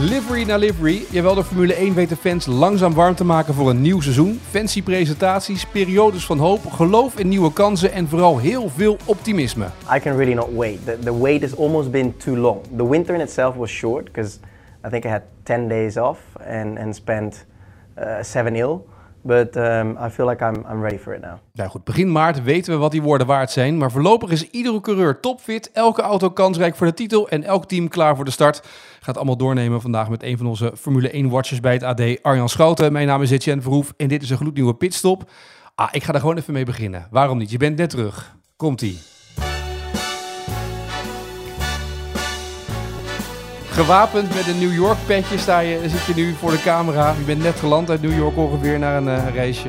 Livery na livery. Jawel, de Formule 1 weet de fans langzaam warm te maken voor een nieuw seizoen. Fancy presentaties, periodes van hoop, geloof in nieuwe kansen en vooral heel veel optimisme. I can really not wait. The, the wait has almost been too long. The winter in itself was short because I think I had 10 days off and, and spent uh, seven ill. But um, I feel like I'm, I'm ready for it now. Nou goed, begin maart weten we wat die woorden waard zijn. Maar voorlopig is iedere coureur topfit, elke auto kansrijk voor de titel en elk team klaar voor de start. Gaat allemaal doornemen vandaag met een van onze Formule 1-watchers bij het AD, Arjan Schouten. Mijn naam is Etienne Verhoef en dit is een gloednieuwe pitstop. Ah, ik ga er gewoon even mee beginnen. Waarom niet? Je bent net terug. Komt-ie. Gewapend met een New York petje sta je, zit je nu voor de camera. Je bent net geland uit New York ongeveer naar een eh, reisje.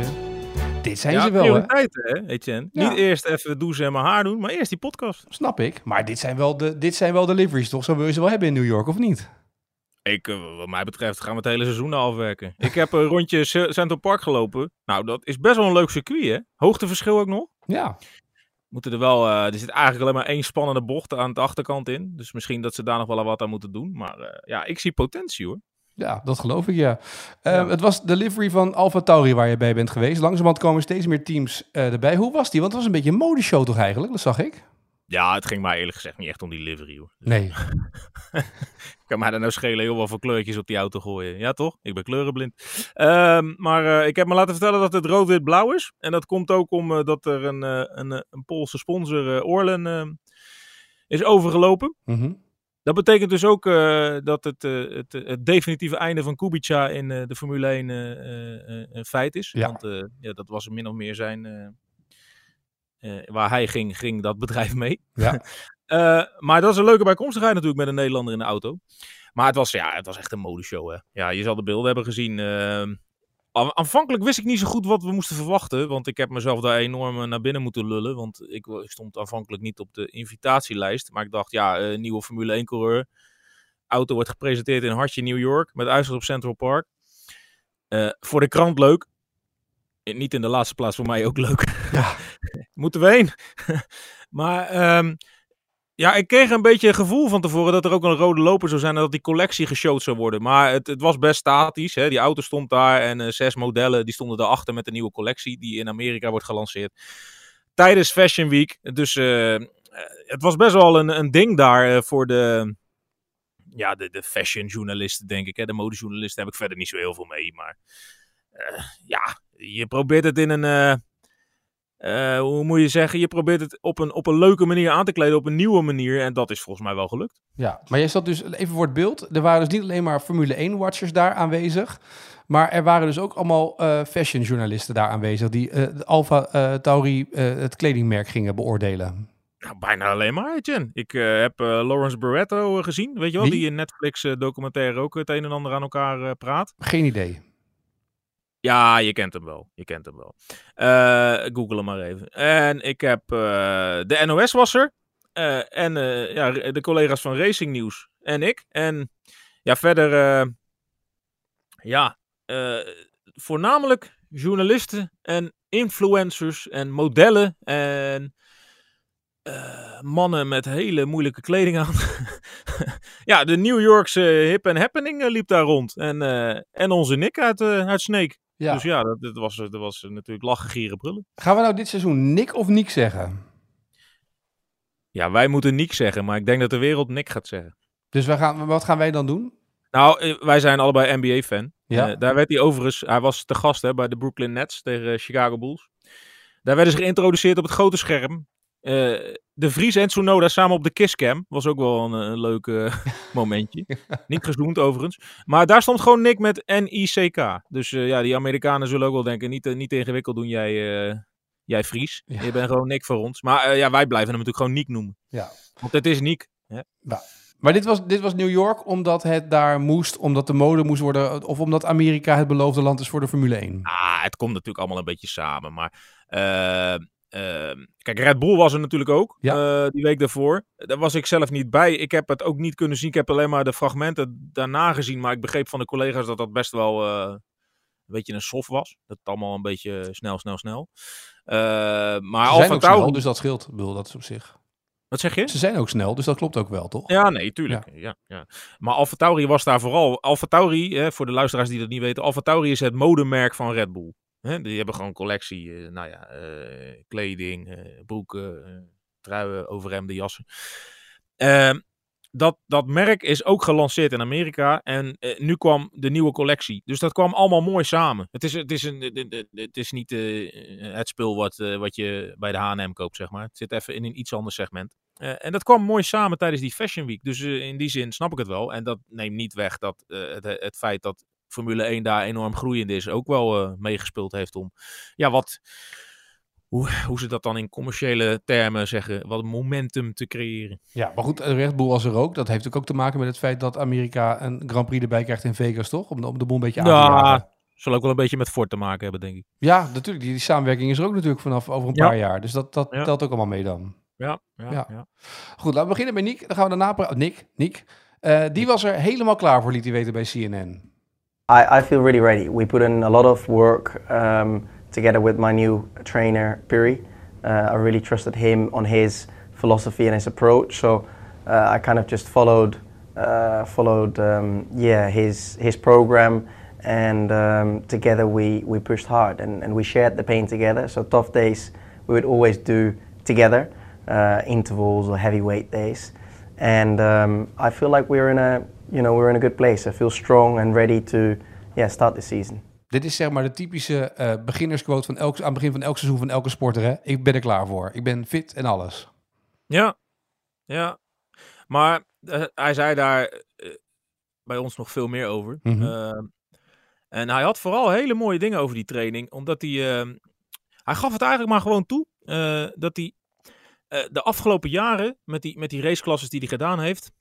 Dit zijn ja, ze wel, hè? prioriteiten, hè, Etienne? Ja. Niet eerst even douchen en mijn haar doen, maar eerst die podcast. Snap ik. Maar dit zijn wel de, dit zijn wel de liveries, toch? Zo wil je ze wel hebben in New York, of niet? Ik, eh, wat mij betreft gaan we het hele seizoen afwerken. Ik heb een rondje Central Park gelopen. Nou, dat is best wel een leuk circuit, hè? Hoogteverschil ook nog. Ja. Moeten er wel, eh, er zit eigenlijk alleen maar één spannende bocht aan de achterkant in. Dus misschien dat ze daar nog wel wat aan moeten doen. Maar eh, ja, ik zie potentie hoor. Ja, dat geloof ik, ja. Eh, Ja. Het was de livery van Alfa Tauri waar je bij bent geweest. Langzamerhand komen steeds meer teams erbij. Hoe was die? Want het was een beetje een modeshow toch eigenlijk? Dat zag ik. Ja, het ging mij eerlijk gezegd niet echt om die livery hoor. Nee. kan mij daar nou schelen heel wat voor kleurtjes op die auto gooien. Ja, toch? Ik ben kleurenblind. Ehm, maar eh, ik heb me laten vertellen dat het rood-wit-blauw is. En dat komt ook omdat er een, eh, een, eh, een Poolse sponsor, eh, Orlen, eh, is overgelopen. Mhm. Dat betekent dus ook eh, dat het, eh, het, het definitieve einde van Kubica in eh, de Formule 1 eh, eh, eh, een feit is. Ja. Want eh, ja, dat was min of meer zijn... eh, waar hij ging, ging dat bedrijf mee. Ja. Eh, maar dat is een leuke bijkomstigheid natuurlijk met een Nederlander in de auto. Maar het was, ja, het was echt een modeshow. Hè. Ja, je zal de beelden hebben gezien. eh, aan- aanvankelijk wist ik niet zo goed wat we moesten verwachten. Want ik heb mezelf daar enorm naar binnen moeten lullen. Want ik stond aanvankelijk niet op de invitatielijst. Maar ik dacht, ja, nieuwe Formule 1 coureur. Auto wordt gepresenteerd in Hartje, New York. Met uitzicht op Central Park. Voor de krant leuk. Niet in de laatste plaats voor mij ook leuk. Ja. Moeten we heen. maar ehm, ja, ik kreeg een beetje een gevoel van tevoren dat er ook een rode loper zou zijn en dat die collectie geshowd zou worden. Maar het, het was best statisch. Hè? Die auto stond daar en eh, zes modellen die stonden daarachter met de nieuwe collectie die in Amerika wordt gelanceerd. Tijdens Fashion Week. Dus eh, eh, het was best wel een, een ding daar voor de, ja, de, de fashionjournalisten, denk ik. Hè? De modejournalisten heb ik verder niet zo heel veel mee. Maar ja, je probeert het in een. Eh, hoe moet je zeggen? Je probeert het op een, op een leuke manier aan te kleden, op een nieuwe manier. En dat is volgens mij wel gelukt. Ja, maar jij zat dus even voor het beeld. Er waren dus niet alleen maar Formule 1-watchers daar aanwezig. Maar er waren dus ook allemaal eh fashionjournalisten daar aanwezig. die eh, de Alfa Tauri, het kledingmerk, gingen beoordelen. Nou, bijna alleen maar, Jen. Ik heb Lawrence Barretto gezien. Weet je wel? Wie? Die in Netflix documentaire ook het een en ander aan elkaar praat. Geen idee. Ja, je kent hem wel. Je kent hem wel. Eh, Google hem maar even. En ik heb eh, de NOS was er. Eh, en ja, de collega's van Racing News. En ik. En ja, verder. ja, voornamelijk journalisten en influencers en modellen. En mannen met hele moeilijke kleding aan. ja, de New Yorkse hip en happening liep daar rond. En, en onze Nick uit, uit Snake. Ja. Dus ja, dat, dat was, dat was natuurlijk lachen, gieren, brullen. Gaan we nou dit seizoen Nick of Nick zeggen? Ja, wij moeten Nick zeggen, maar ik denk dat de wereld Nick gaat zeggen. Dus wij gaan, wat gaan wij dan doen? Nou, eh, wij zijn allebei NBA-fan. Ja. Eh, daar werd hij overigens, hij was te gast hè, bij de Brooklyn Nets tegen eh, Chicago Bulls. Daar werden ze geïntroduceerd op het grote scherm. Eh, de Vries en Tsunoda samen op de kisscam. Was ook wel een, een leuk eh, momentje. Niet gezoend overigens. Maar daar stond gewoon Nick met N-I-C-K. Dus eh, ja, die Amerikanen zullen ook wel denken, niet, eh, niet ingewikkeld doen jij, eh, jij Fries. Ja. Je bent gewoon Nick voor ons. Maar eh, ja, wij blijven hem natuurlijk gewoon Nick noemen. Ja. Want het is Nick. Maar dit was, dit was New York omdat het daar moest, omdat de mode moest worden, of omdat Amerika het beloofde land is voor de Formule 1? Ah, het komt natuurlijk allemaal een beetje samen. Maar kijk, Red Bull was er natuurlijk ook ja. uh, die week daarvoor. Daar was ik zelf niet bij. Ik heb het ook niet kunnen zien. Ik heb alleen maar de fragmenten daarna gezien. Maar ik begreep van de collega's dat dat best wel een beetje een soft was. Dat het allemaal een beetje snel, snel, snel. maar Alfa Tauri... dus dat scheelt. Ik bedoel, dat is op zich. Wat zeg je? Ze zijn ook snel, dus dat klopt ook wel, toch? Ja, nee, tuurlijk. Ja. Ja, ja. Maar Alfa Tauri was daar vooral... Alfa Tauri, hè, voor de luisteraars die dat niet weten... Alfa Tauri is het modemerk van Red Bull. Hè, die hebben gewoon collectie, uh, nou ja, uh, kleding, uh, broeken, truien, overhemden, jassen. Ehm, dat, dat merk is ook gelanceerd in Amerika en nu kwam de nieuwe collectie. Dus dat kwam allemaal mooi samen. Het is, het is, een, het is niet het spul wat, wat je bij de H&M koopt, zeg maar. Het zit even in een iets ander segment. en dat kwam mooi samen tijdens die Fashion Week. Dus in die zin snap ik het wel. En dat neemt niet weg dat het, het feit dat Formule 1 daar enorm groeiend is, ook wel uh, meegespeeld heeft om, ja, wat, hoe, hoe ze dat dan in commerciële termen zeggen, wat momentum te creëren. Ja, maar goed, Red Bull was er ook. Dat heeft ook te maken met het feit dat Amerika een Grand Prix erbij krijgt in Vegas, toch? Om de, om de boel een beetje aan te ja, Zal ook wel een beetje met Ford te maken hebben, denk ik. Ja, natuurlijk. Die, die samenwerking is er ook natuurlijk vanaf over een paar jaar. Dus dat, dat ja. telt ook allemaal mee dan. Ja, ja, ja. Goed, laten we beginnen bij Nick. Dan gaan we daarna praten. Nick, Nick. Uh, die was er helemaal klaar voor, liet hij weten bij CNN. I, I feel really ready. We put in a lot of work um, together with my new trainer, Piri. Uh, I really trusted him on his philosophy and his approach. So uh, I kind of just followed, uh, followed, um, yeah, his his program, and um, together we we pushed hard and, and we shared the pain together. So tough days we would always do together, uh, intervals or heavyweight days, and um, I feel like we're in a you know, we're in a good place. I feel strong and ready to yeah, start the season. Dit is zeg maar de typische uh, beginnersquote van elk, aan het begin van elk seizoen van elke sporter. Hè? Ik ben er klaar voor. Ik ben fit en alles. Ja, ja. Maar uh, hij zei daar uh, bij ons nog veel meer over. Mm -hmm. en hij had vooral hele mooie dingen over die training. Omdat hij... hij gaf het eigenlijk maar gewoon toe. dat hij de afgelopen jaren met die, met die raceklasses die hij gedaan heeft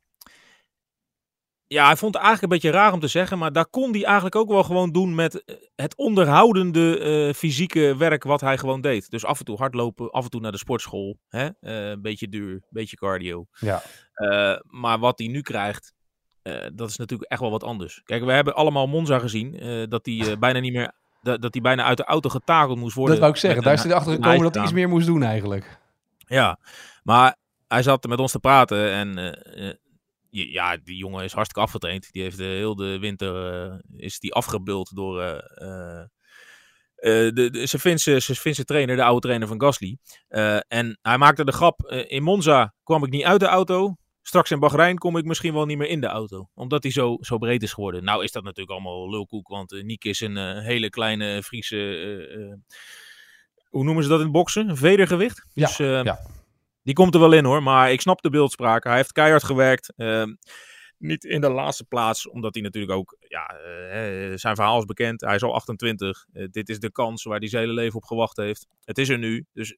ja, hij vond het eigenlijk een beetje raar om te zeggen, maar daar kon hij eigenlijk ook wel gewoon doen met eh, het onderhoudende uh, fysieke werk wat hij gewoon deed. Dus af en toe hardlopen, af en toe naar de sportschool, hè? Uh, een beetje duur, een beetje cardio. Ja. Uh, maar wat hij nu krijgt, dat is natuurlijk echt wel wat anders. Kijk, we hebben allemaal Monza gezien, dat hij bijna niet meer, dat, dat hij bijna uit de auto getakeld moest worden. Dat wou ik zeggen, daar is hij erachter gekomen dat hij iets meer moest doen eigenlijk. Ja, maar hij zat met ons te praten en ja, die jongen is hartstikke afgetraind. Die heeft de hele winter uh, is die afgebuld door uh, uh, de, de, zijn, Finse, zijn Finse trainer, de oude trainer van Gasly. en hij maakte de grap, in Monza kwam ik niet uit de auto. Straks in Bahrein kom ik misschien wel niet meer in de auto. Omdat hij zo, zo breed is geworden. Nou is dat natuurlijk allemaal lulkoek. Want Niek is een hele kleine Friese... hoe noemen ze dat in boksen? Een vedergewicht. Ja, dus, ja. Die komt er wel in hoor, maar ik snap de beeldspraak. Hij heeft keihard gewerkt. Uh, niet in de laatste plaats, omdat hij natuurlijk ook, ja, uh, zijn verhaal is bekend. Hij is al 28. Uh, eh, dit is de kans waar hij zijn hele leven op gewacht heeft. Het is er nu. Dus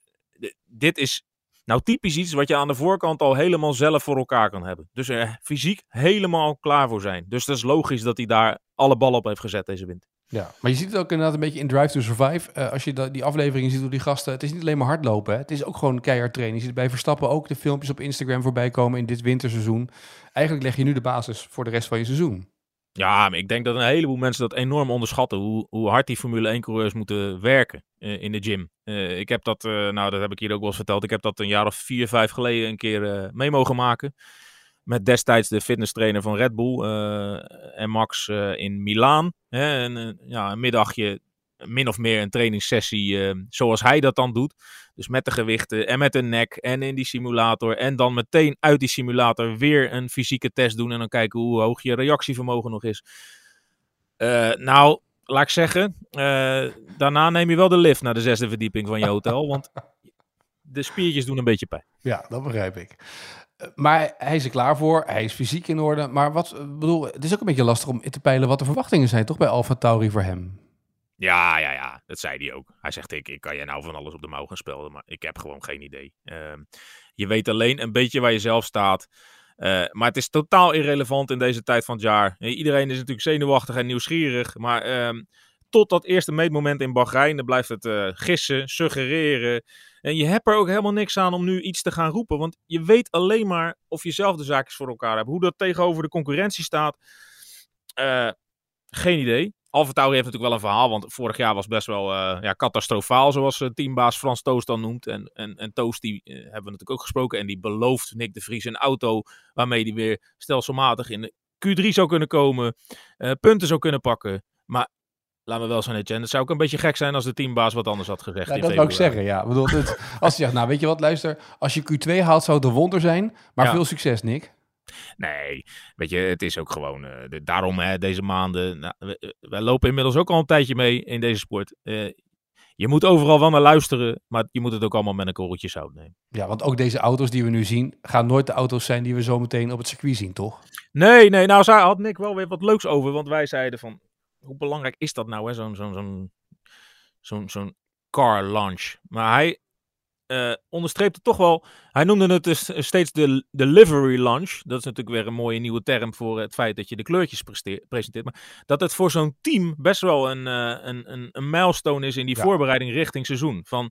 dit is nou typisch iets wat je aan de voorkant al helemaal zelf voor elkaar kan hebben. Dus er fysiek helemaal klaar voor zijn. Dus dat is logisch dat hij daar alle ballen op heeft gezet deze winter. Ja, maar je ziet het ook inderdaad een beetje in Drive to Survive. Uh, als je die afleveringen ziet door die gasten, het is niet alleen maar hardlopen. Hè? Het is ook gewoon keihard trainen. Je ziet bij Verstappen ook de filmpjes op Instagram voorbij komen in dit winterseizoen. Eigenlijk leg je nu de basis voor de rest van je seizoen. Ja, maar ik denk dat een heleboel mensen dat enorm onderschatten. Hoe, hoe hard die Formule 1-coureurs moeten werken uh, in de gym. Uh, ik heb dat, nou dat heb ik hier ook wel eens verteld. Ik heb dat een jaar of vier, vijf geleden een keer mee mogen maken met destijds de fitnesstrainer van Red Bull uh, en Max uh, in Milaan. Hè, en, uh, ja, een middagje, min of meer een trainingssessie zoals hij dat dan doet. Dus met de gewichten en met de nek en in die simulator. En dan meteen uit die simulator weer een fysieke test doen. En dan kijken hoe hoog je reactievermogen nog is. nou, laat ik zeggen, daarna neem je wel de lift naar de zesde verdieping van je hotel. want de spiertjes doen een beetje pijn. Ja, dat begrijp ik. Maar hij is er klaar voor. Hij is fysiek in orde. Maar wat bedoel, het is ook een beetje lastig om te peilen wat de verwachtingen zijn, toch bij Alfa Tauri voor hem? Ja, ja, ja. Dat zei hij ook. Hij zegt: ik, ik kan je nou van alles op de mouw gaan spelen, maar ik heb gewoon geen idee. Uh, je weet alleen een beetje waar je zelf staat. maar het is totaal irrelevant in deze tijd van het jaar. Iedereen is natuurlijk zenuwachtig en nieuwsgierig. Maar ehm, tot dat eerste meetmoment in Bahrein, dan blijft het gissen, suggereren. En je hebt er ook helemaal niks aan om nu iets te gaan roepen. Want je weet alleen maar of je zelf de zaakjes voor elkaar hebt. Hoe dat tegenover de concurrentie staat, geen idee. Alfa heeft natuurlijk wel een verhaal, want vorig jaar was best wel uh, ja, catastrofaal, zoals teambaas Frans Toos dan noemt. En, en, en die hebben we natuurlijk ook gesproken, en die belooft Nick de Vries een auto waarmee hij weer stelselmatig in de Q3 zou kunnen komen, punten zou kunnen pakken. Maar laten we wel zijn, het zou ook een beetje gek zijn als de teambaas wat anders had gezegd. Ja, dat wou ik zeggen, ja. Bedoel, het, als hij zegt, nou weet je wat, luister, als je Q2 haalt zou het een wonder zijn, maar ja. veel succes, Nick. Nee, weet je, het is ook gewoon. Uh, de, daarom hè, deze maanden. Nou, we, wij lopen inmiddels ook al een tijdje mee in deze sport. Uh, je moet overal wel naar luisteren, maar je moet het ook allemaal met een korreltje zout nemen. Ja, want ook deze auto's die we nu zien, gaan nooit de auto's zijn die we zo meteen op het circuit zien, toch? Nee, nee. Nou, zei, had Nick wel weer wat leuks over, want wij zeiden van, hoe belangrijk is dat nou, hè? Zo'n zo'n zo'n zo'n car launch. Maar hij uh, onderstreepte toch wel. Hij noemde het dus steeds de, de livery launch. Dat is natuurlijk weer een mooie nieuwe term voor het feit dat je de kleurtjes presenteert. Maar dat het voor zo'n team best wel een, uh, een, een, een, milestone is in die ja. voorbereiding richting seizoen. Van,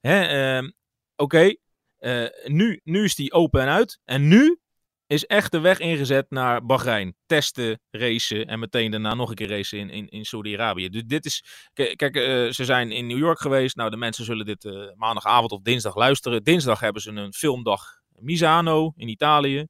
uh, oké, okay, uh, nu, nu is die open en uit. En nu is echt de weg ingezet naar Bahrein. Testen, racen en meteen daarna nog een keer racen in, in, in Saudi-Arabië. Dus dit is. Kijk, uh, ze zijn in New York geweest. Nou, de mensen zullen dit uh, maandagavond of dinsdag luisteren. Dinsdag hebben ze een filmdag Misano in Italië.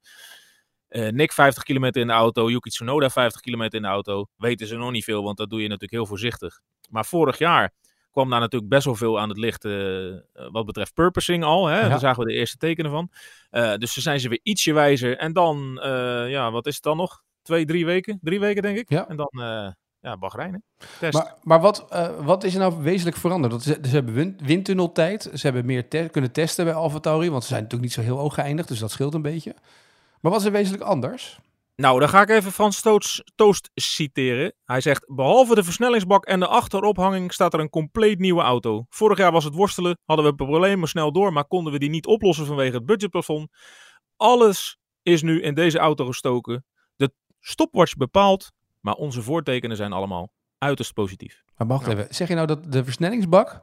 Uh, Nick 50 kilometer in de auto, Yuki Tsunoda 50 kilometer in de auto. Weten ze nog niet veel, want dat doe je natuurlijk heel voorzichtig. Maar vorig jaar kwam daar natuurlijk best wel veel aan het licht uh, wat betreft purposing al. Hè? Ja. Daar zagen we de eerste tekenen van. Uh, dus ze zijn ze weer ietsje wijzer. En dan, uh, ja, wat is het dan nog? Twee, drie weken? Drie weken denk ik. Ja. En dan, ja, Bahrein. Test. Maar, maar wat, wat is er nou wezenlijk veranderd? Dat ze, ze hebben wind, windtunneltijd. Ze hebben meer te kunnen testen bij AlphaTauri. Want ze zijn natuurlijk niet zo heel hoog geëindigd. Dus dat scheelt een beetje. Maar wat is er wezenlijk anders? Nou, dan ga ik even Frans Toost, Toost citeren. Hij zegt: Behalve de versnellingsbak en de achterophanging staat er een compleet nieuwe auto. Vorig jaar was het worstelen, hadden we problemen snel door, maar konden we die niet oplossen vanwege het budgetplafond. Alles is nu in deze auto gestoken. De stopwatch bepaalt, maar onze voortekenen zijn allemaal uiterst positief. Maar wacht nou. even, zeg je nou dat de versnellingsbak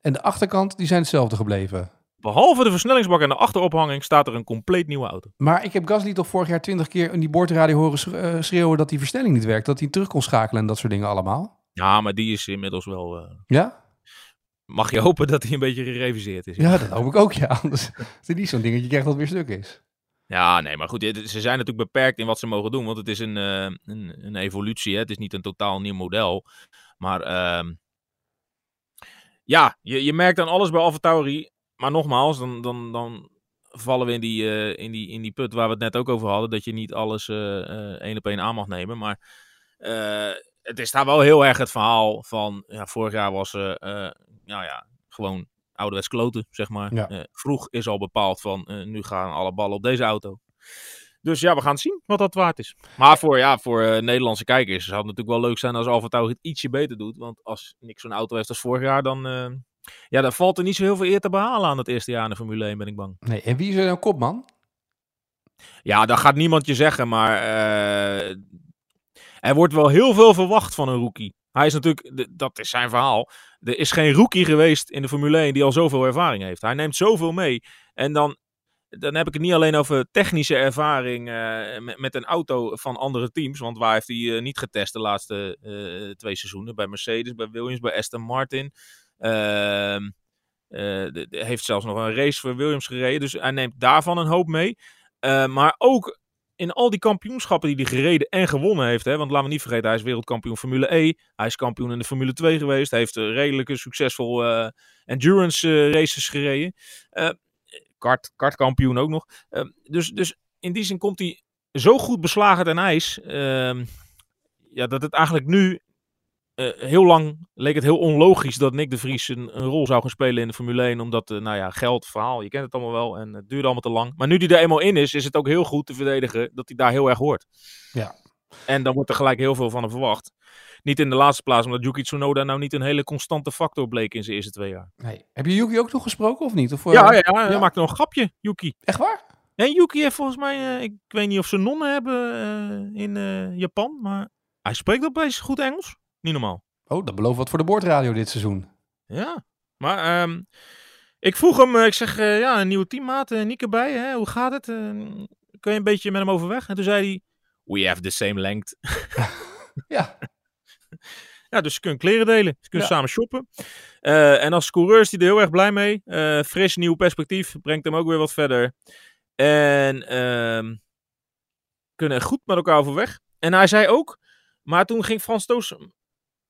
en de achterkant die zijn hetzelfde gebleven? Behalve de versnellingsbak en de achterophanging staat er een compleet nieuwe auto. Maar ik heb Gasly toch vorig jaar twintig keer in die boordradio horen schreeuwen dat die versnelling niet werkt. Dat hij terug kon schakelen en dat soort dingen allemaal. Ja, maar die is inmiddels wel... Uh... Ja? Mag je hopen dat hij een beetje gereviseerd is. Ja, dat hoop ik ook, ja. Anders is het niet zo'n dingetje krijgt dat weer stuk is. Ja, nee, maar goed, ze zijn natuurlijk beperkt in wat ze mogen doen. Want het is een, uh, een, een, evolutie, hè? het is niet een totaal nieuw model. Maar uh, ja, je, je merkt aan alles bij AlphaTauri maar nogmaals, dan, dan, dan vallen we in die, uh, in, die, in die put waar we het net ook over hadden. Dat je niet alles uh, uh, één op één aan mag nemen. Maar het is daar wel heel erg het verhaal van. Ja, vorig jaar was nou ja, gewoon ouderwets kloten, zeg maar. Ja. vroeg is al bepaald van nu gaan alle ballen op deze auto. Dus ja, we gaan zien wat dat waard is. Maar voor, ja, voor Nederlandse kijkers zou het natuurlijk wel leuk zijn als Alfa Tauri het ietsje beter doet. Want als niks zo'n auto heeft als vorig jaar, dan, ja, dan valt er niet zo heel veel eer te behalen aan het eerste jaar in de Formule 1, ben ik bang. Nee, en wie is er nou kopman? Ja, dat gaat niemand je zeggen, maar uh, er wordt wel heel veel verwacht van een rookie. Hij is natuurlijk, dat is zijn verhaal. Er is geen rookie geweest in de Formule 1 die al zoveel ervaring heeft. Hij neemt zoveel mee. En dan, dan heb ik het niet alleen over technische ervaring uh, met, met, een auto van andere teams. Want waar heeft hij uh, niet getest de laatste twee seizoenen? Bij Mercedes, bij Williams, bij Aston Martin. Uh, uh, heeft zelfs nog een race voor Williams gereden. Dus hij neemt daarvan een hoop mee. Uh, maar ook in al die kampioenschappen die hij gereden en gewonnen heeft. Hè, want laten we niet vergeten, hij is wereldkampioen Formule E. Hij is kampioen in de Formule 2 geweest. Hij heeft redelijke succesvol uh, endurance races gereden. kart, kartkampioen ook nog. dus, dus in die zin komt hij zo goed beslagen ten ijs. Ehm, ja, dat het eigenlijk nu uh, heel lang leek het heel onlogisch dat Nick de Vries een, een, rol zou gaan spelen in de Formule 1. Omdat, uh, nou ja, geld, verhaal, je kent het allemaal wel. En het duurde allemaal te lang. Maar nu die er eenmaal in is, is het ook heel goed te verdedigen dat hij daar heel erg hoort. Ja. En dan wordt er gelijk heel veel van hem verwacht. Niet in de laatste plaats, omdat Yuki Tsunoda nou niet een hele constante factor bleek in zijn eerste twee jaar. Nee. Heb je Yuki ook nog gesproken of niet? Of, uh... Ja, ja, ja, hij ja. maakt nog een grapje, Yuki. Echt waar? En Yuki heeft volgens mij, ik weet niet of ze nonnen hebben in Japan, maar hij spreekt opeens goed Engels. Niet normaal. Oh, dat belooft wat voor de boordradio dit seizoen. Ja, maar um, ik vroeg hem, ik zeg, ja, een nieuwe teammaat, Nieke bij, hè? hoe gaat het? kun je een beetje met hem overweg? En toen zei hij, we have the same length. ja. Ja, dus ze kunnen kleren delen. Ze kunnen samen shoppen. Uh, en als coureur is hij er heel erg blij mee. Uh, fris, nieuw perspectief. Brengt hem ook weer wat verder. En uh, kunnen goed met elkaar overweg. En hij zei ook, maar toen ging Frans Toos,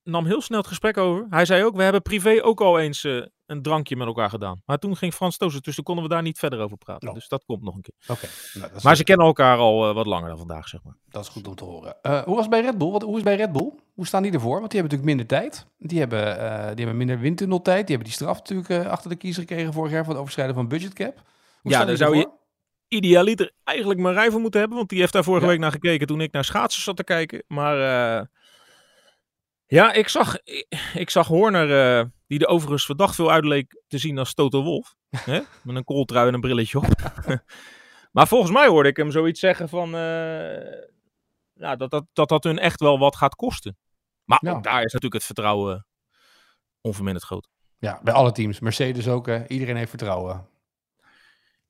nam heel snel het gesprek over. Hij zei ook, we hebben privé ook al eens uh, een drankje met elkaar gedaan. Maar toen ging Frans Toos, dus toen konden we daar niet verder over praten. Oh. Dus dat komt nog een keer. Oké. Nou, maar ze kennen elkaar al uh, wat langer dan vandaag, zeg maar. Dat is goed om te horen. Uh, hoe was het bij Red Bull? Wat, hoe is het bij Red Bull? Hoe staan die ervoor? Want die hebben natuurlijk minder tijd. Die hebben, die hebben minder windtunneltijd. Die hebben die straf natuurlijk achter de kiezer gekregen vorig jaar voor het overschrijden van budgetcap. Hoe ja, daar zou je idealiter eigenlijk maar voor moeten hebben. Want die heeft daar vorige ja. week naar gekeken toen ik naar schaatsen zat te kijken. Maar ja, ik zag, ik, zag Horner, uh, die er overigens verdacht veel uitleek te zien als Toto Wolf. hè? Met een kooltrui en een brilletje op. maar volgens mij hoorde ik hem zoiets zeggen van... Uh, ja, dat, dat, dat dat hun echt wel wat gaat kosten. Maar ja. ook daar is natuurlijk het vertrouwen onverminderd groot. Ja, bij alle teams. Mercedes ook. Hè? Iedereen heeft vertrouwen.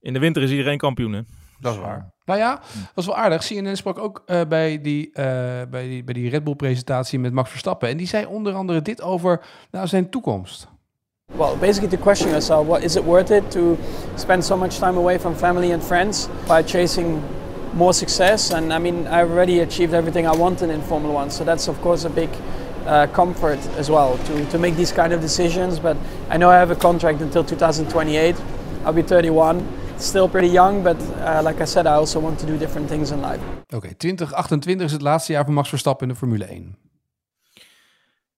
In de winter is iedereen kampioen, hè? Dat is waar. Nou ja, dat is wel aardig. CNN sprak ook uh, bij, die, uh, bij, die, bij die Red Bull-presentatie met Max Verstappen. En die zei onder andere dit over nou, zijn toekomst. Well, basically to question yourself, what, is it worth it to spend so much time away from family and friends by chasing more success? And I mean, I've already achieved everything I wanted in Formula One, so that's of course a big uh, comfort as well to, to make these kind of decisions. But I know I have a contract until 2028. I'll be 31. Still pretty young, but uh, like I said, I also want to do different things in life. Oké, okay, 2028 is het laatste jaar van Max Verstappen in de Formule 1.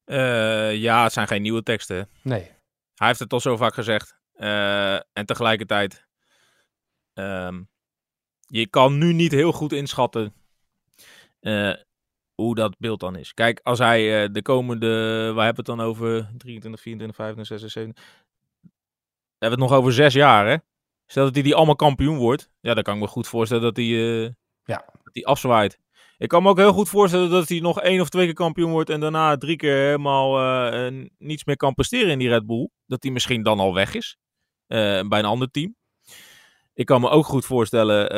Uh, ja, het zijn geen nieuwe teksten. Nee. Hij heeft het al zo vaak gezegd. Uh, en tegelijkertijd, um, je kan nu niet heel goed inschatten uh, hoe dat beeld dan is. Kijk, als hij de komende, waar hebben we het dan over? 23, 24, 25, 26, 27. We hebben het nog over zes jaar, hè? Stel dat hij die allemaal kampioen wordt. Ja, dan kan ik me goed voorstellen dat hij, uh, ja. dat hij afzwaait. Ik kan me ook heel goed voorstellen dat hij nog één of twee keer kampioen wordt. En daarna drie keer helemaal uh, niets meer kan presteren in die Red Bull. Dat hij misschien dan al weg is. Uh, bij een ander team. Ik kan me ook goed voorstellen.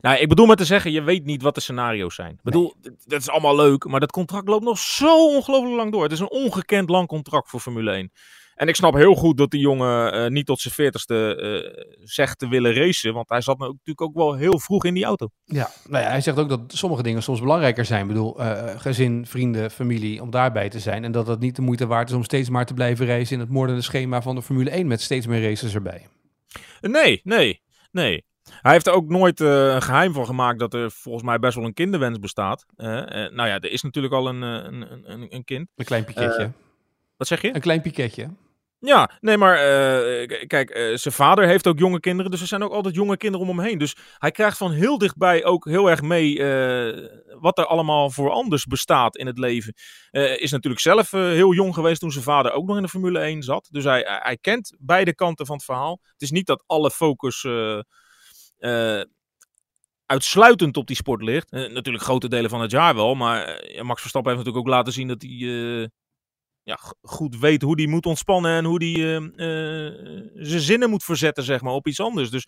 nou, ik bedoel maar te zeggen, je weet niet wat de scenario's zijn. Ik bedoel, nee. dat is allemaal leuk. Maar dat contract loopt nog zo ongelooflijk lang door. Het is een ongekend lang contract voor Formule 1. En ik snap heel goed dat die jongen uh, niet tot zijn veertigste uh, zegt te willen racen. Want hij zat natuurlijk ook wel heel vroeg in die auto. Ja, nou ja, hij zegt ook dat sommige dingen soms belangrijker zijn. Ik bedoel, uh, gezin, vrienden, familie, om daarbij te zijn. En dat het niet de moeite waard is om steeds maar te blijven racen in het moordende schema van de Formule 1 met steeds meer races erbij. Nee, nee, nee. Hij heeft er ook nooit uh, een geheim van gemaakt dat er volgens mij best wel een kinderwens bestaat. Uh, uh, nou ja, er is natuurlijk al een, een, een, een kind. Een klein piketje. wat zeg je? Een klein piketje. Ja, nee, maar uh, kijk, uh, zijn vader heeft ook jonge kinderen, dus er zijn ook altijd jonge kinderen om hem heen. Dus hij krijgt van heel dichtbij ook heel erg mee uh, wat er allemaal voor anders bestaat in het leven. is natuurlijk zelf heel jong geweest toen zijn vader ook nog in de Formule 1 zat. Dus hij, hij kent beide kanten van het verhaal. Het is niet dat alle focus uitsluitend op die sport ligt. natuurlijk grote delen van het jaar wel, maar Max Verstappen heeft natuurlijk ook laten zien dat hij ja, goed weet hoe die moet ontspannen en hoe die uh, uh, zijn zinnen moet verzetten, zeg maar, op iets anders. Dus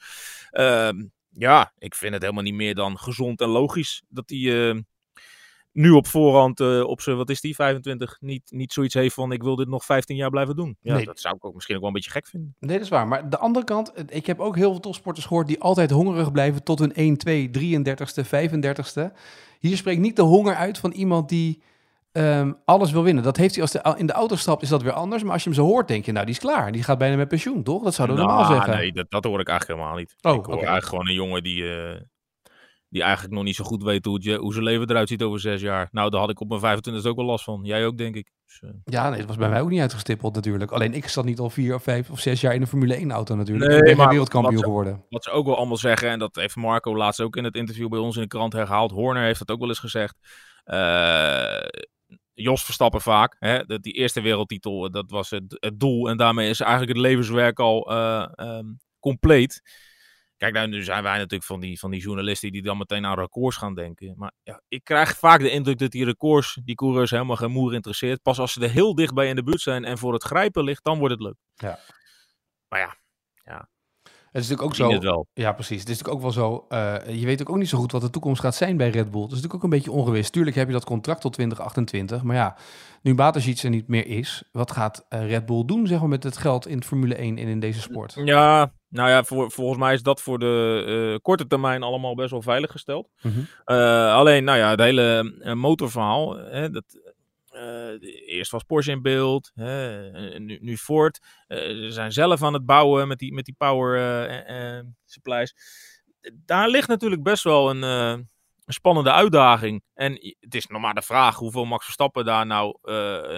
uh, ja, ik vind het helemaal niet meer dan gezond en logisch dat hij ehm, nu op voorhand op zijn, wat is die, 25, niet, niet zoiets heeft van ik wil dit nog 15 jaar blijven doen. Ja, nee. dat zou ik ook misschien ook wel een beetje gek vinden. Nee, dat is waar. Maar de andere kant, ik heb ook heel veel topsporters gehoord die altijd hongerig blijven tot hun 1, 2, 33ste, 35ste. Hier spreekt niet de honger uit van iemand die um, alles wil winnen. Dat heeft hij als hij in de auto stapt, is dat weer anders. Maar als je hem zo hoort, denk je, nou, die is klaar. Die gaat bijna met pensioen, toch? Dat zouden we nou, normaal zeggen. Nee, dat, dat hoor ik eigenlijk helemaal niet. Oh, ik hoor okay. eigenlijk gewoon een jongen die, uh, die eigenlijk nog niet zo goed weet hoe, het, hoe zijn leven eruit ziet over zes jaar. Nou, daar had ik op mijn 25 ook wel last van. Jij ook, denk ik. Dus, uh... Ja, nee, dat was bij mij ook niet uitgestippeld natuurlijk. Alleen ik zat niet al vier of vijf of zes jaar in een Formule 1 auto natuurlijk. Nee, ik ben maar wereldkampioen wat ze, geworden. Wat ze ook wel allemaal zeggen, en dat heeft Marco laatst ook in het interview bij ons in de krant herhaald. Horner heeft dat ook wel eens gezegd. Uh, Jos Verstappen vaak. Hè? Dat die eerste wereldtitel, dat was het, het, doel. En daarmee is eigenlijk het levenswerk al uh, um, compleet. Kijk, nou, nu zijn wij natuurlijk van die, van die journalisten die dan meteen aan records gaan denken. Maar ja, ik krijg vaak de indruk dat die records die coureurs helemaal geen moer interesseert. Pas als ze er heel dichtbij in de buurt zijn en voor het grijpen ligt, dan wordt het leuk. Ja. Maar ja, Het is natuurlijk ook zo. het wel. Ja, precies. Het is natuurlijk ook wel zo. eh, je weet ook, ook niet zo goed wat de toekomst gaat zijn bij Red Bull. Het is natuurlijk ook een beetje ongewis. Tuurlijk heb je dat contract tot 2028. Maar ja, nu Batasjic er niet meer is, wat gaat eh, Red Bull doen zeg maar, met het geld in Formule 1 en in deze sport? Ja, nou ja, voor, volgens mij is dat voor de eh, korte termijn allemaal best wel veilig gesteld. Mhm. Alleen, nou ja, het hele motorverhaal. Hè, dat, eh, eerst was Porsche in beeld, nu, nu Ford. Eh, ze zijn zelf aan het bouwen met die, met die power eh, supplies. Daar ligt natuurlijk best wel een, spannende uitdaging. En het is nog maar de vraag hoeveel Max Verstappen daar nou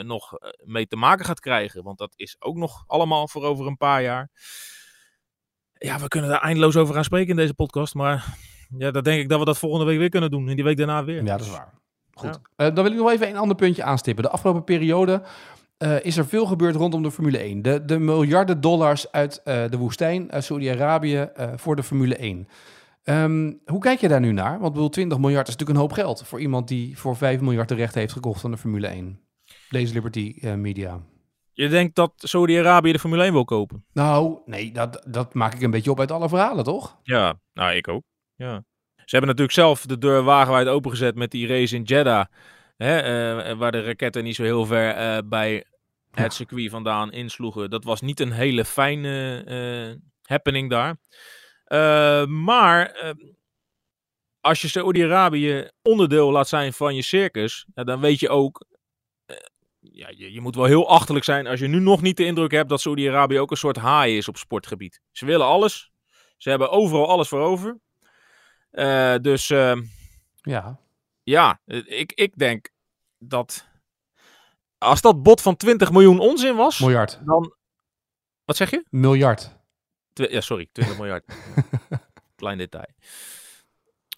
nog mee te maken gaat krijgen. Want dat is ook nog allemaal voor over een paar jaar. Ja, we kunnen daar eindeloos over gaan spreken in deze podcast. Maar ja, dan denk ik dat we dat volgende week weer kunnen doen. En die week daarna weer. Ja, dat is waar. Goed. Eh, dan wil ik nog even een ander puntje aanstippen. De afgelopen periode eh, is er veel gebeurd rondom de Formule 1. De, de miljarden dollars uit eh, de woestijn, uit Saudi-Arabië, eh, voor de Formule 1. Ehm, hoe kijk je daar nu naar? Want ik bedoel, 20 miljard is natuurlijk een hoop geld voor iemand die voor 5 miljard de rechten heeft gekocht aan de Formule 1. Deze Liberty Media. Je denkt dat Saudi-Arabië de Formule 1 wil kopen? Nou, nee, dat, dat maak ik een beetje op uit alle verhalen, toch? Ja, nou ik ook. Ja. Ze hebben natuurlijk zelf de deur wagenwijd opengezet met die race in Jeddah. Hè, eh, waar de raketten niet zo heel ver eh, bij het circuit vandaan insloegen. Dat was niet een hele fijne eh, happening daar. Maar als je Saudi-Arabië onderdeel laat zijn van je circus, dan weet je ook. ja, je, je moet wel heel achterlijk zijn als je nu nog niet de indruk hebt dat Saudi-Arabië ook een soort haai is op sportgebied. Ze willen alles. Ze hebben overal alles voor over. Eh, dus eh, Ja. ja, eh, ik, ik denk dat als dat bod van 20 miljoen onzin was, Miljard. dan... Wat zeg je? Miljard. Twi- ja, sorry, 20 miljard. Klein detail.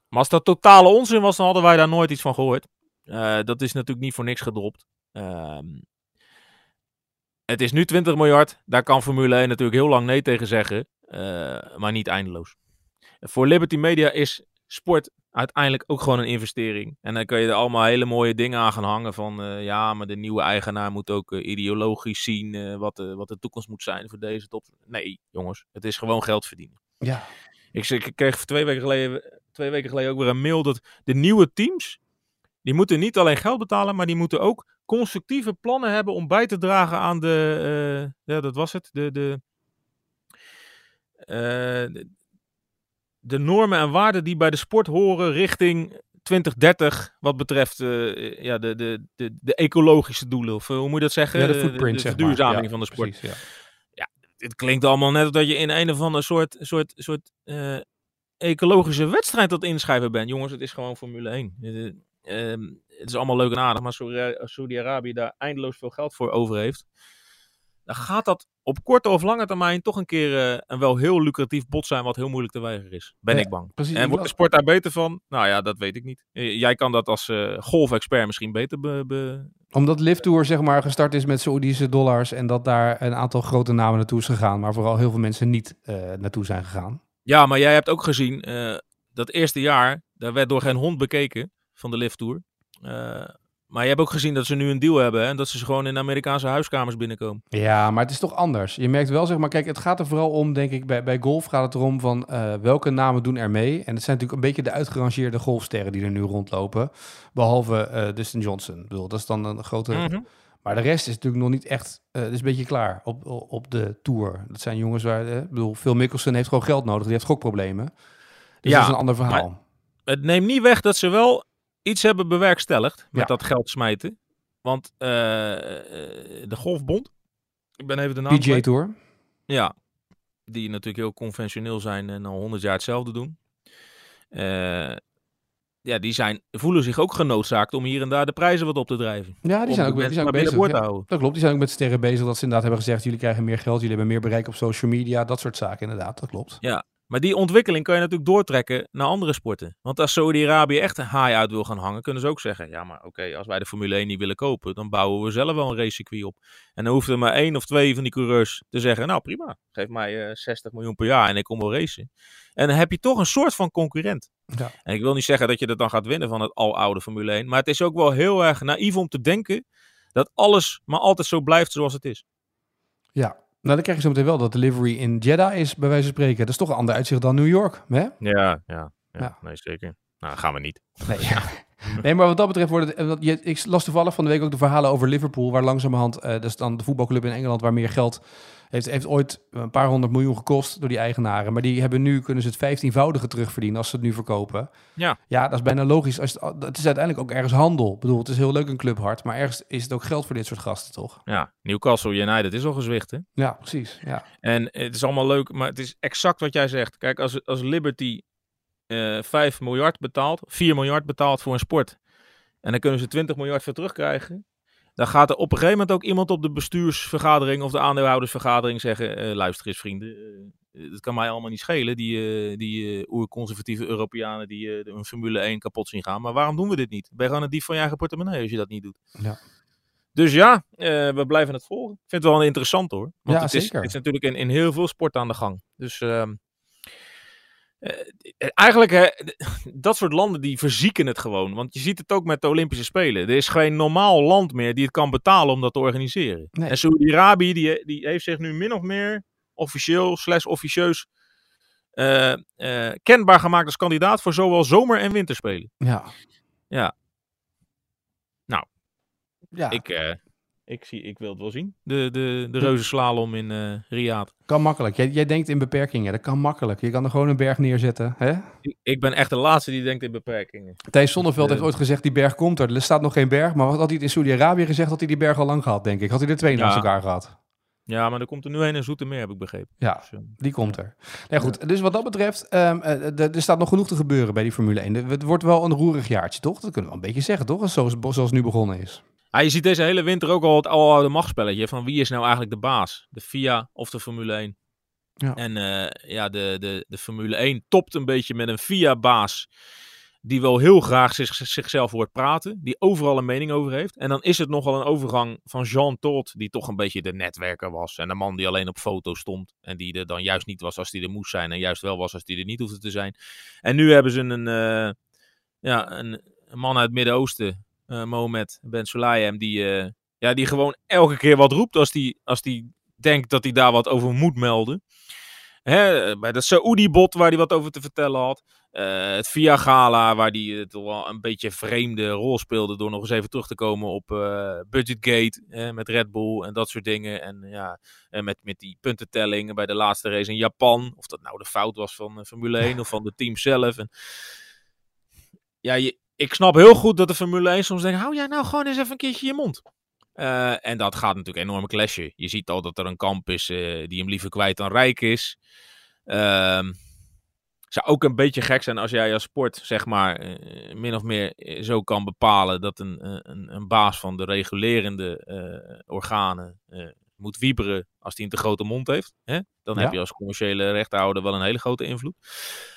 Maar als dat totale onzin was, dan hadden wij daar nooit iets van gehoord. Eh, dat is natuurlijk niet voor niks gedropt. Ehm, het is nu 20 miljard. Daar kan Formule 1 natuurlijk heel lang nee tegen zeggen. maar niet eindeloos. Voor Liberty Media is sport uiteindelijk ook gewoon een investering. En dan kun je er allemaal hele mooie dingen aan gaan hangen. Van eh, ja, maar de nieuwe eigenaar moet ook eh, ideologisch zien eh, wat, de, wat de toekomst moet zijn voor deze top. Nee, jongens, het is gewoon geld verdienen. Ja. Ik, ik kreeg twee weken, geleden, twee weken geleden ook weer een mail dat de nieuwe teams, die moeten niet alleen geld betalen, maar die moeten ook constructieve plannen hebben om bij te dragen aan de, ja, dat was het, de, de, de, de normen en waarden die bij de sport horen richting 2030, wat betreft eh, ja, de, de, de, de ecologische doelen, of eh, hoe moet je dat zeggen? Ja, de footprint, de zeg maar. verduurzaming Ja, van de sport precies, ja. het klinkt allemaal net dat je in een of ander soort, soort, soort eh, ecologische wedstrijd het inschrijven bent. Jongens, het is gewoon Formule 1. Eh, ehm, het is allemaal leuk en aardig, maar Saudi-Arabië daar eindeloos veel geld voor over heeft, dan gaat dat op korte of lange termijn toch een keer eh, een wel heel lucratief bod zijn wat heel moeilijk te weigeren is. Ben Ja, ik bang. Precies. En wordt de sport daar beter van? Nou ja, dat weet ik niet. Jij kan dat als eh golfexpert misschien beter be- be- Omdat Live Tour zeg maar gestart is met Saoedische dollars en dat daar een aantal grote namen naartoe is gegaan, maar vooral heel veel mensen niet eh, naartoe zijn gegaan. Ja, maar jij hebt ook gezien, dat eerste jaar, daar werd door geen hond bekeken van de Lift Tour. Eh, maar je hebt ook gezien dat ze nu een deal hebben hè, en dat ze gewoon in Amerikaanse huiskamers binnenkomen. Ja, maar het is toch anders. Je merkt wel, zeg maar, kijk, het gaat er vooral om, denk ik, bij, bij golf gaat het erom van eh, welke namen doen er mee. En het zijn natuurlijk een beetje de uitgerangeerde golfsterren die er nu rondlopen. Behalve eh, Dustin Johnson. Ik bedoel, dat is dan een grote... Mhm. Maar de rest is natuurlijk nog niet echt, eh het is een beetje klaar op, op de Tour. Dat zijn jongens waar, ik bedoel, Phil Mickelson heeft gewoon geld nodig, die heeft gokproblemen. Dus Ja, dat is een ander verhaal. Het neemt niet weg dat ze wel iets hebben bewerkstelligd met Ja. dat geld smijten. Want eh, eh, de Golfbond, ik ben even de naam PGA. Tour. Ja, die natuurlijk heel conventioneel zijn en al honderd jaar hetzelfde doen. Eh, ja, die zijn, voelen zich ook genoodzaakt om hier en daar de prijzen wat op te drijven. Ja, die zijn ook, die zijn ook bezig. ja. Dat klopt, die zijn ook met sterren bezig. Dat ze inderdaad hebben gezegd, jullie krijgen meer geld, jullie hebben meer bereik op social media. Dat soort zaken inderdaad, dat klopt. Maar die ontwikkeling kan je natuurlijk doortrekken naar andere sporten. Want als Saudi-Arabië echt een haai uit wil gaan hangen, kunnen ze ook zeggen: ja, maar oké, als wij de Formule 1 niet willen kopen, dan bouwen we zelf wel een racecircuit op. En dan hoeft er maar één of twee van die coureurs te zeggen: nou prima, geef mij uh, 60 miljoen per jaar en ik kom wel racen. En dan heb je toch een soort van concurrent. Ja. En ik wil niet zeggen dat je dat dan gaat winnen van het aloude Formule 1, maar het is ook wel heel erg naïef om te denken dat alles maar altijd zo blijft zoals het is. Ja, nou, dan krijg je zo meteen wel dat delivery in Jeddah is, bij wijze van spreken. Dat is toch een ander uitzicht dan New York, hè? Ja, ja, ja, ja. nee, zeker. Nou, gaan we niet. Nee, ja. nee, maar wat dat betreft wordt het... Ik las toevallig van de week ook de verhalen over Liverpool, waar langzamerhand... Uh, dat is dan de voetbalclub in Engeland waar meer geld heeft, heeft ooit een paar honderd miljoen gekost door die eigenaren. Maar die hebben nu, kunnen ze het vijftienvoudige terugverdienen als ze het nu verkopen. Ja, ja dat is bijna logisch. Als het, het is uiteindelijk ook ergens handel. Ik bedoel, het is heel leuk een clubhart, maar ergens is het ook geld voor dit soort gasten, toch? Ja, Newcastle United is al gezwicht, hè? Ja, precies. Ja. En het is allemaal leuk, maar het is exact wat jij zegt. Kijk, als, als Liberty uh, eh, 5 miljard betaalt, 4 miljard betaalt voor een sport. En dan kunnen ze 20 miljard voor terugkrijgen. Dan gaat er op een gegeven moment ook iemand op de bestuursvergadering of de aandeelhoudersvergadering zeggen: uh, luister eens, vrienden. Uh, het kan mij allemaal niet schelen, die, die oerconservatieve Europeanen die een Formule 1 kapot zien gaan. Maar waarom doen we dit niet? Ben je gewoon een dief van je eigen portemonnee als je dat niet doet. Ja. Dus ja, we blijven het volgen. Ik vind het wel interessant hoor. Want ja, het, is, het is natuurlijk in, in heel veel sporten aan de gang. Dus ehm, uh, eigenlijk, hè, dat soort landen die verzieken het gewoon. Want je ziet het ook met de Olympische Spelen. Er is geen normaal land meer die het kan betalen om dat te organiseren. En Saudi-Arabië die, die heeft zich nu min of meer officieel slash officieus uh, uh, kenbaar gemaakt als kandidaat voor zowel zomer- en winterspelen. Ja. Ja. Nou. Ja. Ik, ik, zie, ik wil het wel zien. De, de, de reuze slalom in uh, Riyadh. Kan makkelijk. Jij, jij denkt in beperkingen. Dat kan makkelijk. Je kan er gewoon een berg neerzetten. Hè? Ik, ben echt de laatste die denkt in beperkingen. Thijs Zonneveld heeft ooit gezegd, die berg komt er. Er staat nog geen berg. Maar wat had hij in Saudi-Arabië gezegd, had hij die berg al lang gehad, denk ik. Had hij er twee naast elkaar gehad. Ja, maar er komt er nu een in Zoetermeer, heb ik begrepen. Ja, dus, uh, die komt er. Nee, goed. Dus wat dat betreft, um, er staat nog genoeg te gebeuren bij die Formule 1. Het wordt wel een roerig jaartje, toch? Dat kunnen we wel een beetje zeggen, toch? Zoals, zoals het nu begonnen is. Ah, je ziet deze hele winter ook al het aloude machtspelletje van wie is nou eigenlijk de baas? De FIA of de Formule 1? Ja. En uh, ja, de, de, de Formule 1 topt een beetje met een FIA-baas die wel heel graag zich, zichzelf hoort praten, die overal een mening over heeft. En dan is het nogal een overgang van Jean Todt, die toch een beetje de netwerker was. En een man die alleen op foto stond en die er dan juist niet was als die er moest zijn en juist wel was als die er niet hoefde te zijn. En nu hebben ze een, uh, ja, een, een man uit het Midden-Oosten, Mohamed Ben Sulayem, die, uh, ja, die gewoon elke keer wat roept als die, als die denkt dat hij daar wat over moet melden. Hè, bij dat Saoedi-bot waar hij wat over te vertellen had. Uh, het Via Gala, waar hij toch wel een beetje vreemde rol speelde. Door nog eens even terug te komen op uh, Budgetgate met Red Bull en dat soort dingen. En ja, en met, met die puntentelling bij de laatste race in Japan. Of dat nou de fout was van Formule 1 of van de team zelf. En, ja, je, ik snap heel goed dat de Formule 1 soms denkt: hou jij nou gewoon eens even een keertje je mond. Uh, en dat gaat natuurlijk een enorme clashen. Je ziet al dat er een kamp is uh, die hem liever kwijt dan rijk is. Uh, zou ook een beetje gek zijn als jij als sport, zeg maar, uh, min of meer zo kan bepalen dat een, een, een baas van de regulerende organen moet wieberen als hij een te grote mond heeft. Hè? Dan ja. heb je als commerciële rechthouder wel een hele grote invloed.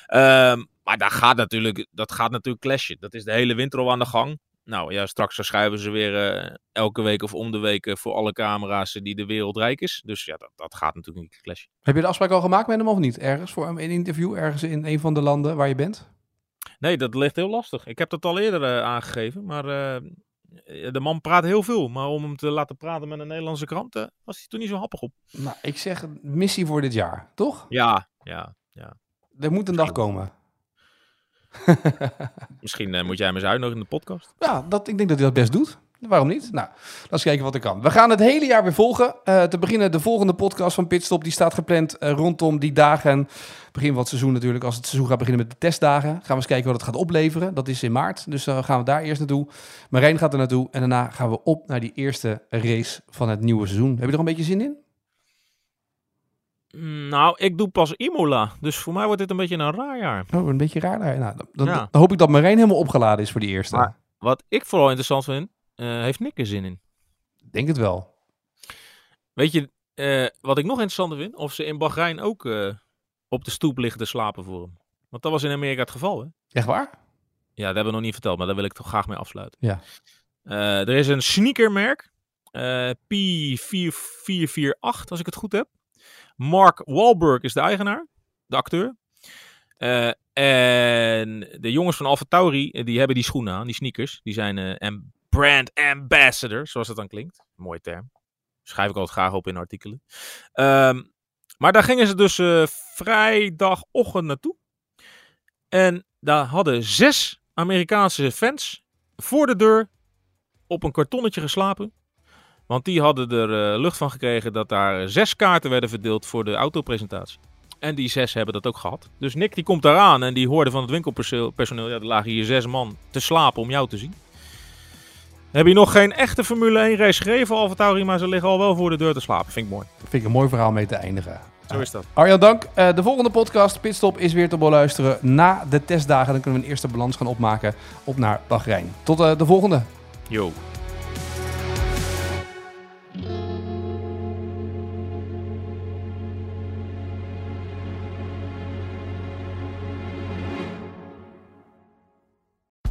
Ehm, maar dat gaat, natuurlijk, dat gaat natuurlijk clashen. Dat is de hele winter al aan de gang. Nou ja, straks verschuiven ze weer uh, elke week of om de week uh, voor alle camera's die de wereld rijk is. Dus ja, dat, dat gaat natuurlijk niet clashen. Heb je de afspraak al gemaakt met hem of niet? Ergens voor een interview, ergens in een van de landen waar je bent? Nee, dat ligt heel lastig. Ik heb dat al eerder uh, aangegeven, maar de man praat heel veel. Maar om hem te laten praten met een Nederlandse krant, was hij toen niet zo happig op. Nou, ik zeg missie voor dit jaar, toch? Ja, ja, ja. Er moet een dag komen. Misschien uh, moet jij hem eens uitnodigen in de podcast. Ja, dat, ik denk dat hij dat best doet. Waarom niet? Nou, laten we kijken wat er kan. We gaan het hele jaar weer volgen. Uh, te beginnen de volgende podcast van Pitstop. Die staat gepland uh, rondom die dagen. Begin van het seizoen natuurlijk. Als het seizoen gaat beginnen met de testdagen. Gaan we eens kijken wat het gaat opleveren. Dat is in maart. Dus dan gaan we daar eerst naartoe. Marijn gaat er naartoe. En daarna gaan we op naar die eerste race van het nieuwe seizoen. Heb je er een beetje zin in? Nou, ik doe pas Imola. Dus voor mij wordt dit een beetje een raar jaar. Oh, een beetje raar. Nou, dan, dan, ja. dan, hoop ik dat Marijn helemaal opgeladen is voor die eerste. Maar wat ik vooral interessant vind, uh, heeft Nick er zin in? Denk het wel. Weet je, uh, wat ik nog interessanter vind? Of ze in Bahrein ook uh, op de stoep liggen te slapen voor hem. Want dat was in Amerika het geval, hè? Echt waar? Ja, dat hebben we nog niet verteld, maar daar wil ik toch graag mee afsluiten. Ja. Eh, er is een sneakermerk, eh P4448, als ik het goed heb. Mark Wahlberg is de eigenaar, de acteur. Eh, en de jongens van Alpha Tauri, eh, die hebben die schoenen aan, die sneakers. Die zijn eh, brand ambassador, zoals het dan klinkt. Mooie term. Schrijf ik altijd graag op in artikelen. Ehm, maar daar gingen ze dus eh, vrijdagochtend naartoe. En daar hadden zes Amerikaanse fans voor de deur op een kartonnetje geslapen. Want die hadden er eh, lucht van gekregen dat daar zes kaarten werden verdeeld voor de autopresentatie. En die zes hebben dat ook gehad. Dus Nick die komt daaraan en die hoorde van het winkelpersoneel... ja, er lagen hier zes man te slapen om jou te zien. Heb je nog geen echte Formule 1 race gegeven, Alfa Tauri, maar ze liggen al wel voor de deur te slapen. Vind ik mooi. Dat vind ik een mooi verhaal mee te eindigen. Zo is dat. Arjan, dank. Eh, de volgende podcast, Pitstop, is weer te beluisteren na de testdagen. Dan kunnen we een eerste balans gaan opmaken op naar Bahrein. Tot eh, de volgende. Yo.